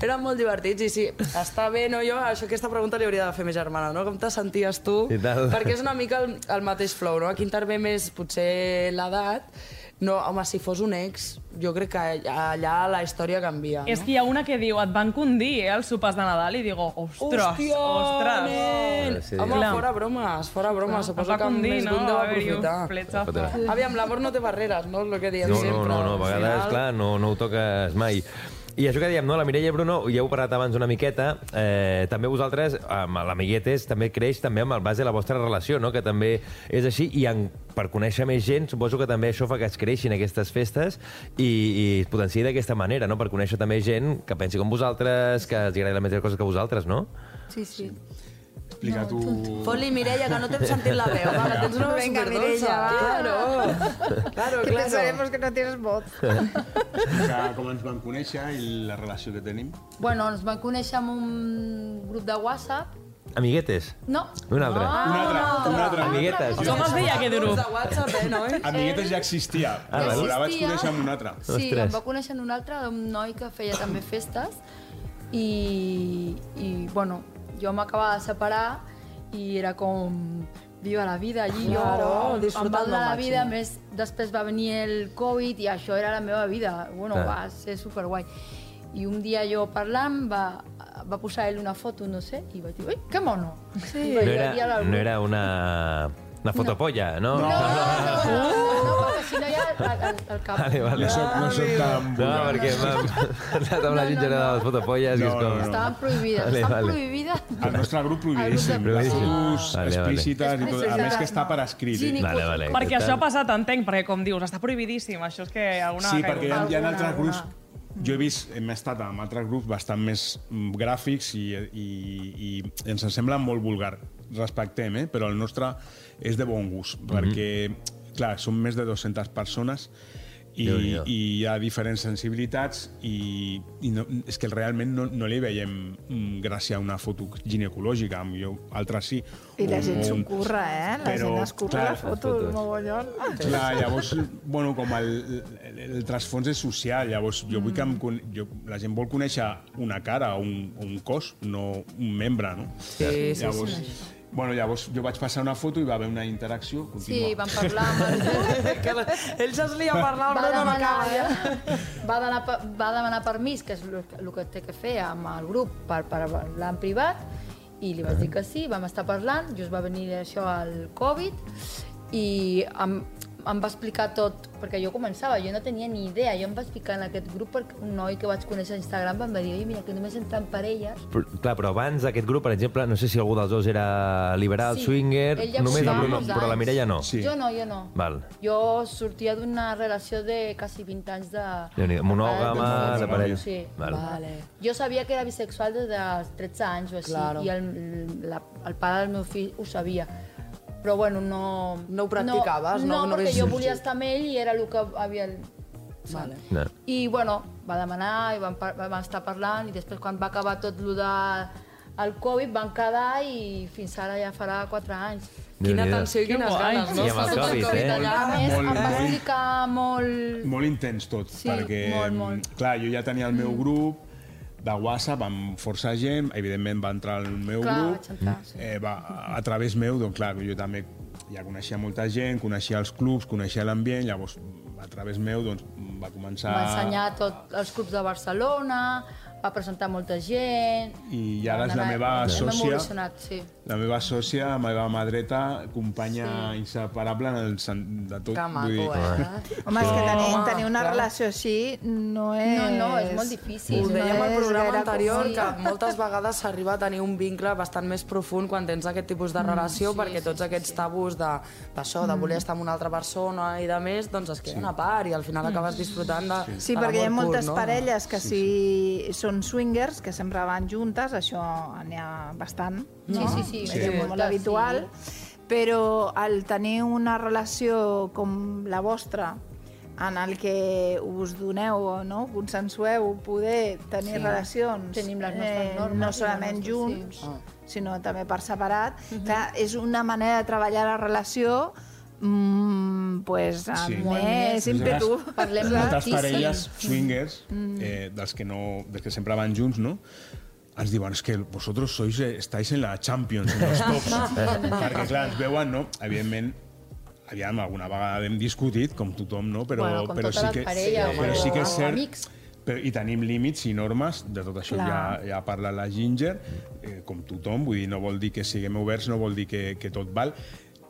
Eren molt divertits i sí, està bé, no? Jo això, aquesta pregunta li hauria de fer a ma germana, no? Com te senties tu? Perquè és una mica el, el mateix flow, no? Aquí intervé més potser l'edat. No, home, si fos un ex, jo crec que allà la història canvia.
És
no?
que hi ha una que diu, et van condir, eh, els sopars de Nadal, i digo, ostres,
Hòstia,
ostres.
nen!
Sí.
Home,
Clar.
fora bromes, fora bromes.
Es
Suposo que
condir,
més
no?
d'un deu
Va haver-hi un
aprofitar. Aviam, l'amor no té barreres, no? És el que diem
No, no,
sempre.
no, no, a
Al
vegades,
final-
clar, no, no ho toques mai. I això que dèiem, no? la Mireia i Bruno, ja heu parlat abans una miqueta, eh, també vosaltres, amb l'Amiguetes, també creix també amb el base de la vostra relació, no? que també és així, i en, per conèixer més gent, suposo que també això fa que es creixin aquestes festes i, i es potenciï d'aquesta manera, no? per conèixer també gent que pensi com vosaltres, que els agradi la mateixa cosa que vosaltres, no?
Sí, sí.
Explica tu...
Fot-li, Mireia, que no t'hem sentit la veu. (laughs) Va, que tens una veu
Venga,
superdolça.
Mireia, va.
Claro. Claro,
Que
claro.
pensaremos que no tienes voz.
Explica com ens vam conèixer i la relació que tenim.
Bueno, ens vam conèixer en un grup de WhatsApp.
Amiguetes?
No.
Un altre.
Ah,
Un altre, un altre.
Amiguetes.
Com es deia aquest grup?
De WhatsApp, eh, noi? (laughs)
Amiguetes ja existia,
Ah,
però
val.
la vaig
Existia.
conèixer amb un altre.
Sí,
Ostres.
em va conèixer en un altre, un noi que feia també festes i, i bueno, jo m'acabava de separar i era com viva la vida allí,
Claro,
jo em
disfrutant
va donar
al
la vida,
màxim.
més després va venir el Covid i això era la meva vida, bueno,
Clar.
va ser superguai. I un dia jo parlant va, va posar ell una foto, no sé, i vaig dir, ui, que mono! Sí.
No era, no era una, una fotopolla, no?
No, no, no, no, perquè si no ja el, el, el cap.
Vale, vale.
No soc, no soc tan
No, perquè m'ha anat amb la ginger de les fotopolles i és
No,
com...
no, no.
Estaven prohibides,
Vale,
estan
vale.
prohibides.
Al nostre grup prohibidíssim. Les fotos
Vale, vale.
explícites i tot. A més que està per escrit. Eh?
ni
Vale, vale.
Perquè
què
això ha passat, entenc, perquè com dius, està prohibidíssim, això és que alguna
Sí, perquè hi ha, hi ha altres grups... Jo he vist, hem estat amb altres grups bastant més mm, gràfics i, i, i ens sembla molt vulgar. Respectem, eh? però el nostre és de bon gust, perquè, clar, som més de 200 persones i, i hi ha diferents sensibilitats i, i no, és que realment no, no li veiem mm, gràcia a una foto ginecològica, jo, altres sí.
I la gent s'ho curra, eh? La
Però,
gent es curra
clar,
la foto
fotos.
del mogollon.
Clar, llavors, bueno, com el, el, el trasfons és social, llavors jo vull que em, con- jo, la gent vol conèixer una cara o un, un cos, no un membre, no?
Sí, sí,
llavors,
sí.
Bueno, llavors jo vaig passar una foto i va haver una interacció contínua.
Sí, van parlar amb el (laughs)
que ell s'eslia a parlar,
va
Bruno no
demanar,
acaba, eh?
va, demanar, va demanar permís, que és el, que té que fer amb el grup per, per parlar en privat, i li vaig dir que sí, vam estar parlant, just va venir això al Covid, i em, em va explicar tot, perquè jo començava, jo no tenia ni idea, jo em vaig ficar en aquest grup perquè un noi que vaig conèixer a Instagram em va dir, "Oi, mira, que només entren parelles,
Però, clar, però abans d'aquest grup, per exemple, no sé si algú dels dos era liberal,
Sí,
swinger,
ja
només
portava
el Bruno, però la. Mireia no.
Sí.
Jo no, jo no.
Val.
Jo sortia d'una relació de quasi 20 anys de...
Déu-n'hi-do, monògama, de parella.
Sí.
Val.
Vale.
Jo sabia que era bisexual des dels 13 anys o així,
Claro.
i el, la, el pare del meu fill ho sabia. Però bueno, no...
No ho practicaves, no?
No,
No
perquè
havies
jo volia estar amb ell i era el que havia...
Vale.
No.
I bueno, va demanar i vam, par vam estar parlant i després quan va acabar tot el de el Covid van quedar i fins ara ja farà 4 anys.
Quina tensió i quines
guai.
ganes, no?
I amb el Covid, eh?
Allà, a més,
Molt,
em va
molt.
explicar molt...
Molt intens tot,
Sí,
perquè,
molt, molt.
clar, jo ja tenia el meu grup de WhatsApp amb força gent, evidentment va entrar al meu
Clar,
grup,
vaig entrar, sí.
eh, va, a través meu, doncs clar, jo també ja coneixia molta gent, coneixia els clubs, coneixia l'ambient, llavors a través meu doncs, va començar...
Va ensenyar tots els clubs de Barcelona, va presentar molta gent...
I ara és la meva sòcia.
sí.
La meva sòcia, la meva mà dreta, companya sí. inseparable en el sen... de tot.
Que maco,
dir,
eh?
Home, és que tenir,
Home,
tenir una
clar.
relació així no és...
No, no, és molt difícil.
Ho
Sí,
dèiem al programa
gaire
anterior,
com-
que moltes vegades s'arriba a tenir un vincle bastant més profund quan tens aquest tipus de relació,
sí,
perquè
sí,
tots
sí,
aquests
sí.
tabús de- d'això, de, voler estar amb una altra persona i de més, doncs es queden a part i al final acabes disfrutant de,
Sí,
de
perquè hi ha moltes
pur, no?
parelles que si són swingers, que sempre van juntes, això n'hi ha bastant, no?
Sí, sí, sí,
És
sí.
molt
Moltes,
habitual. Però al tenir una relació com la vostra, en el que us doneu, no? consensueu poder tenir
Sí.
relacions eh,
Tenim les nostres normes
no
i
solament
nostres-
junts,
sí.
sinó també per separat. Clar, és una manera de treballar la relació mm, pues, amb
Sí.
Molt
més
més.
ímpetu.
Parlem
moltes parelles swingers,
Mm.
eh, dels, que no, dels que sempre van junts, no? Ens diuen, es que vosotros sois, eh, estáis en la Champions, en els tops. (laughs) Perquè, clar, ens veuen, no? Evidentment, aviam, alguna vegada hem discutit, com tothom, no? Però,
Bueno,
però,
totes
sí que,
parelles,
però sí que és cert...
amics.
Però, I tenim límits i normes, de tot això ja,
Clar.
ja parla la Ginger, eh, com tothom, vull dir, no vol dir que siguem oberts, no vol dir que, que tot val.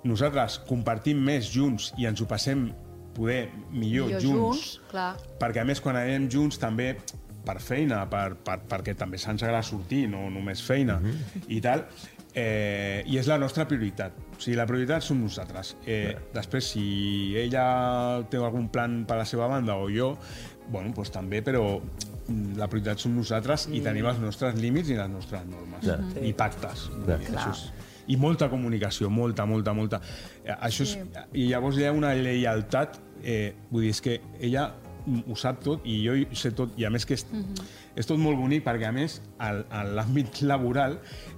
Nosaltres compartim més junts i ens ho passem poder millor,
Millor
junts,
junts, clar.
perquè a més quan anem junts també per feina, per, per, perquè també se'ns agrada sortir, no només feina i tal, eh, i és la nostra prioritat. O sigui, la prioritat som nosaltres. Eh, després, si ella té algun plan per la seva banda o jo, bueno, doncs també, però mm, la prioritat som nosaltres i tenim els nostres límits i les nostres normes.
Clar.
I pactes.
Clar.
dir, això és, i molta comunicació, molta, molta, molta. Eh, Això és, I llavors hi ha una lleialtat, eh, vull dir, és que ella ho sap tot i jo hi sé tot, i a més que és, és tot molt bonic perquè a més al- a l'àmbit laboral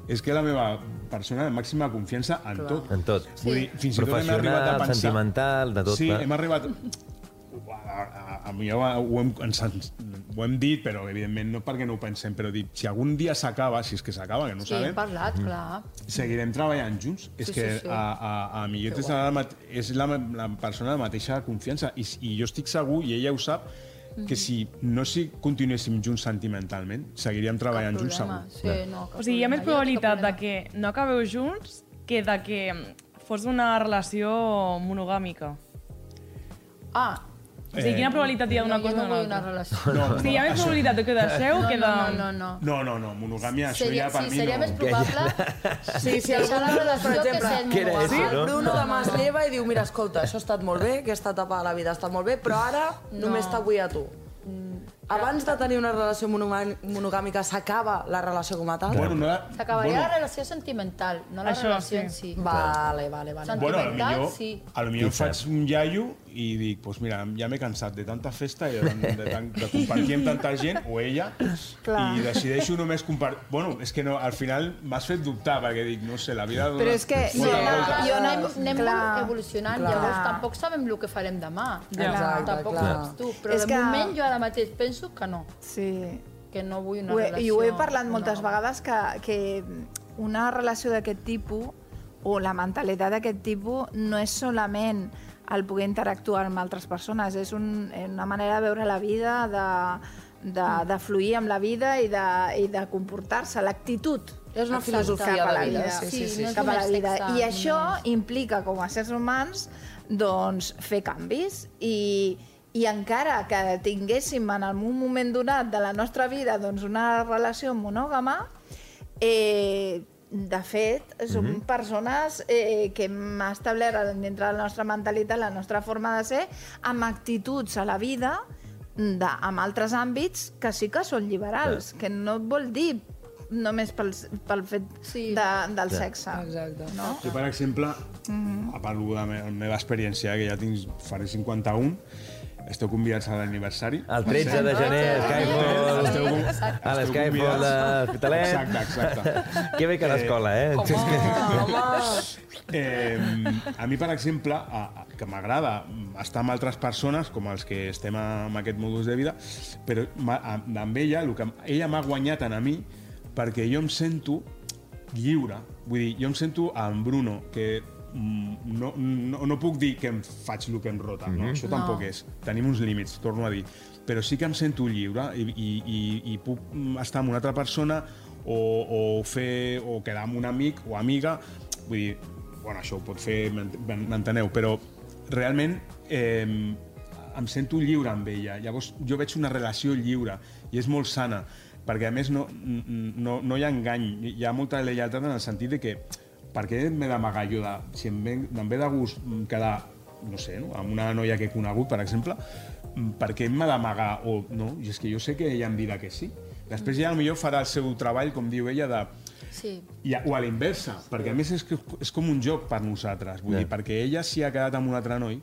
és que la meva persona de màxima confiança en tot.
En tot.
Vull dir, fins i tot hem arribat a
Professional,
pensar...
sentimental, de tot.
Sí,
clar.
hem arribat... a, a, a mi ho, ho, hem, ens, ho hem dit, però evidentment no perquè no ho pensem, però dic, si algun dia s'acaba, si és que s'acaba, que no
Sí, hem
sabem,
parlat, clar.
seguirem treballant junts. és
Sí,
que
sí, sí.
a, a, a
Que
és, la, és la, la persona de la mateixa confiança i, i jo estic segur, i ella ho sap, que si no si continuéssim junts sentimentalment, seguiríem treballant junts segur.
Sí, no,
O sigui, hi ha més probabilitat de que no acabeu junts que de que fos una relació monogàmica.
Ah,
O sigui, quina probabilitat hi ha d'una
no,
cosa o
no
una
vull una
altra?
relació.
No,
O sigui, hi ha més
això-
probabilitat de que deixeu
no,
que de...
no, no, no.
No, no, no, monogàmia, això
Seria,
ja per
sí,
mi
seria
no...
més probable
Sí, (laughs) si algun
la relació
per
que
exemple,
Què era
el
no?
Bruno demà es lleva i diu, mira, escolta, això ha estat molt bé, aquesta etapa de la vida ha estat molt bé, però ara només t'avull a tu. Abans de tenir una relació monogà- monogàmica s'acaba la relació com a tal?
Bueno, no la...
S'acabaria
bueno,
la relació sentimental, no la
Això,
relació
sí.
en si.
Vale, vale, vale.
Sant-
Bueno, a lo
Sentimental,
millor,
sí.
a lo millor faig un iaio i dic, pues mira, ja m'he cansat de tanta festa i de, de, tant- de compartir amb tanta gent, o ella,
Clar.
i decideixo només compartir... Bueno, és que no, al final m'has fet dubtar, perquè dic, no sé, la vida... dona
Però és que jo-
voltes.
jo no-
anem, anem
Clar.
evolucionant,
Clar.
llavors tampoc sabem el que farem demà.
Ja.
Exacte,
tampoc
clar.
saps tu, però
És
de
que-
moment jo ara mateix penso que no,
Sí.
que no vull una
Ho he,
relació.
I ho he parlat moltes vegades que, que una relació d'aquest tipus o la mentalitat d'aquest tipus no és solament el poder interactuar amb altres persones, és un, una manera de veure la vida, de, de, de fluir amb la vida i de, i de comportar-se, l'actitud.
És una
Exacte.
filosofia
cap a la
vida.
vida.
Sí, sí, sí.
no és
cap a la vida. I això implica, com a éssers humans, doncs, fer canvis i, i encara que tinguéssim en un moment donat de la nostra vida doncs, una relació monògama, eh, de fet, som
Mhm.
persones eh, que hem establert dintre de la nostra mentalitat, la nostra forma de ser, amb actituds a la vida de, amb altres àmbits que sí que són liberals, que no vol dir només pel, pel fet
Sí.
de, del
Clar.
sexe.
Exacte.
No?
Jo, per exemple, a part de la me- la meva experiència, que ja tinc, faré 51, esteu convidats a l'aniversari.
El 13 de gener, a Skyfall,
Esteu,
a l'Skyfall de l'Hospitalet.
Exacte, exacte.
Que bé que a l'escola, eh?
Eh, a mi, per exemple, a, a, que m'agrada estar amb altres persones, com els que estem amb aquest modus de vida, però a- amb ella, el que ella m'ha guanyat en a mi, perquè jo em sento lliure. Vull dir, jo em sento amb Bruno, que no, no, no puc dir que em faig el que em rota, no?
Mhm.
Això tampoc és. Tenim uns límits, torno a dir. Però sí que em sento lliure i, i, i, i puc mm, estar amb una altra persona o, o fer o quedar amb un amic o amiga. Vull dir, bueno, això ho pot fer, m'ent- m'enteneu, però realment eh, em sento lliure amb ella. Llavors jo veig una relació lliure i és molt sana, perquè a més no, no, no hi ha engany, hi ha molta lleialtat en el sentit de que per què m'he d'amagar jo de... Si em ve, em ve de gust quedar, no sé, no? amb una noia que he conegut, per exemple, per què m'ha d'amagar? O no, i és que jo sé que ella em dirà que sí. Després ja potser farà el seu treball, com diu ella, de,
Sí.
i, a- o a la inversa, perquè a més és, que és com un joc per nosaltres. Vull
Ja.
dir, perquè ella si ha quedat amb un altre noi,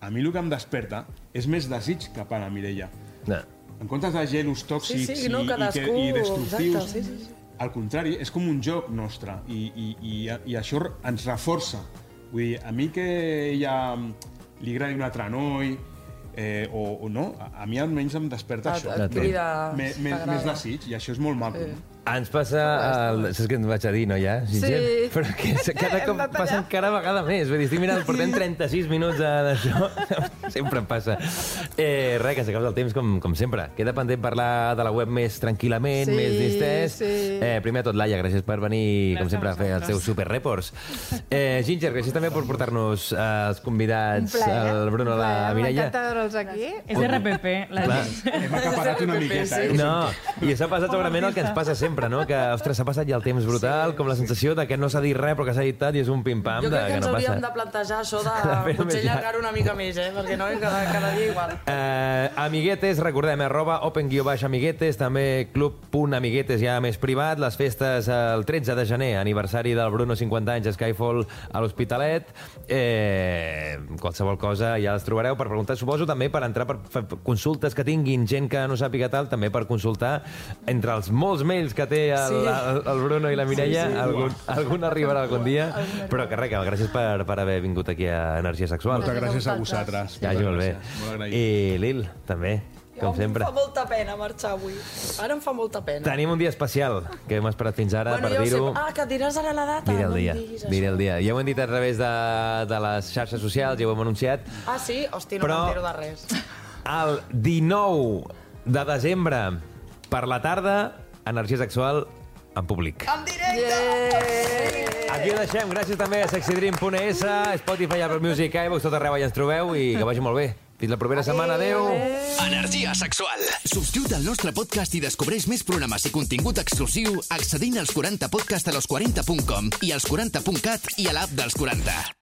a mi el que em desperta és més desig cap a la Mireia.
No.
En comptes de gelos tòxics
Sí, sí, no,
i, i,
cadascú-
que, i destructius,
exacte, sí, sí, sí.
Al contrari, és com un joc nostre i, i, i, i això ens reforça. Vull dir, a mi que ella li agradi un altre noi, eh, o, o no, a, a mi almenys em desperta
Et-
això.
et crida,
Me, me,
t'agrada.
més desig, i això és molt maco.
Sí.
Ens passa... El... Saps què ens vaig a dir, no, ja? Ginger?
Sí.
Però que (laughs) cada cop passa encara vegada més. Vull dir, estic mirant, portem 36 minuts d'això. (laughs) sempre em passa. Eh, res, que s'acaba el temps com, com sempre. Queda pendent parlar de la web més tranquil·lament,
Sí,
més distès.
sí.
Eh, primer de tot, Laia, gràcies per venir, com
Gràcies
sempre, a fer els teus super reports. Eh, Ginger, gràcies també per portar-nos eh, els convidats, el Bruno,
un
la. Mireia.
M'encanta veure'ls aquí.
És RPP, la.
Hem acaparat una miqueta, eh?
No, i s'ha passat segurament el que ens passa sempre, no? Que, ostres, s'ha passat ja el temps brutal, com la sensació de que no s'ha dit res però que s'ha dit tot i és un pim-pam
Jo
de
crec que
que
ens
no
hauríem
passa.
de plantejar això de (laughs)
fer-ho
potser
més llarg.
allargar una mica més, eh? Perquè no, cada, cada dia igual.
Eh, amiguetes, recordem, arroba open guió baix amiguetes, també club.amiguetes ja més privat, les festes el 13 de gener, aniversari del Bruno 50 anys, Skyfall a l'Hospitalet, eh, qualsevol cosa ja les trobareu per preguntar, suposo també per entrar per, fer consultes que tinguin gent que no sàpiga tal, també per consultar entre els molts mails que que té el,
Sí.
el, el Bruno i la Mireia,
Sí, sí.
algun, algun arribarà algun dia. Però que res, que gràcies per, per haver vingut aquí a Energia Sexual.
Moltes gràcies a vosaltres.
Ja, molt bé. I Lil, també, com sempre.
Em fa molta pena marxar avui. Ara em fa molta pena.
Tenim un dia especial, que hem esperat fins ara
bueno,
per dir-ho.
Ah, que diràs ara la data?
Diré el
no
dia,
diguis
diré el dia. Ja ho hem dit a través de, de les xarxes socials, ja ho hem anunciat.
Ah, sí? Hosti, no
Però-
m'entero de res.
El 19 de desembre, per la tarda, energia sexual en públic.
En directe!
Aquí ho deixem. Gràcies també a sexydream.es, Spotify, Apple Music, iVox, tot arreu allà ens trobeu i que vagi molt bé. Fins la propera setmana. Adéu.
Energia sexual. Subscriu't al nostre podcast i descobreix més programes i contingut exclusiu accedint als 40podcast a los40.com i als 40.cat i a l'app dels 40.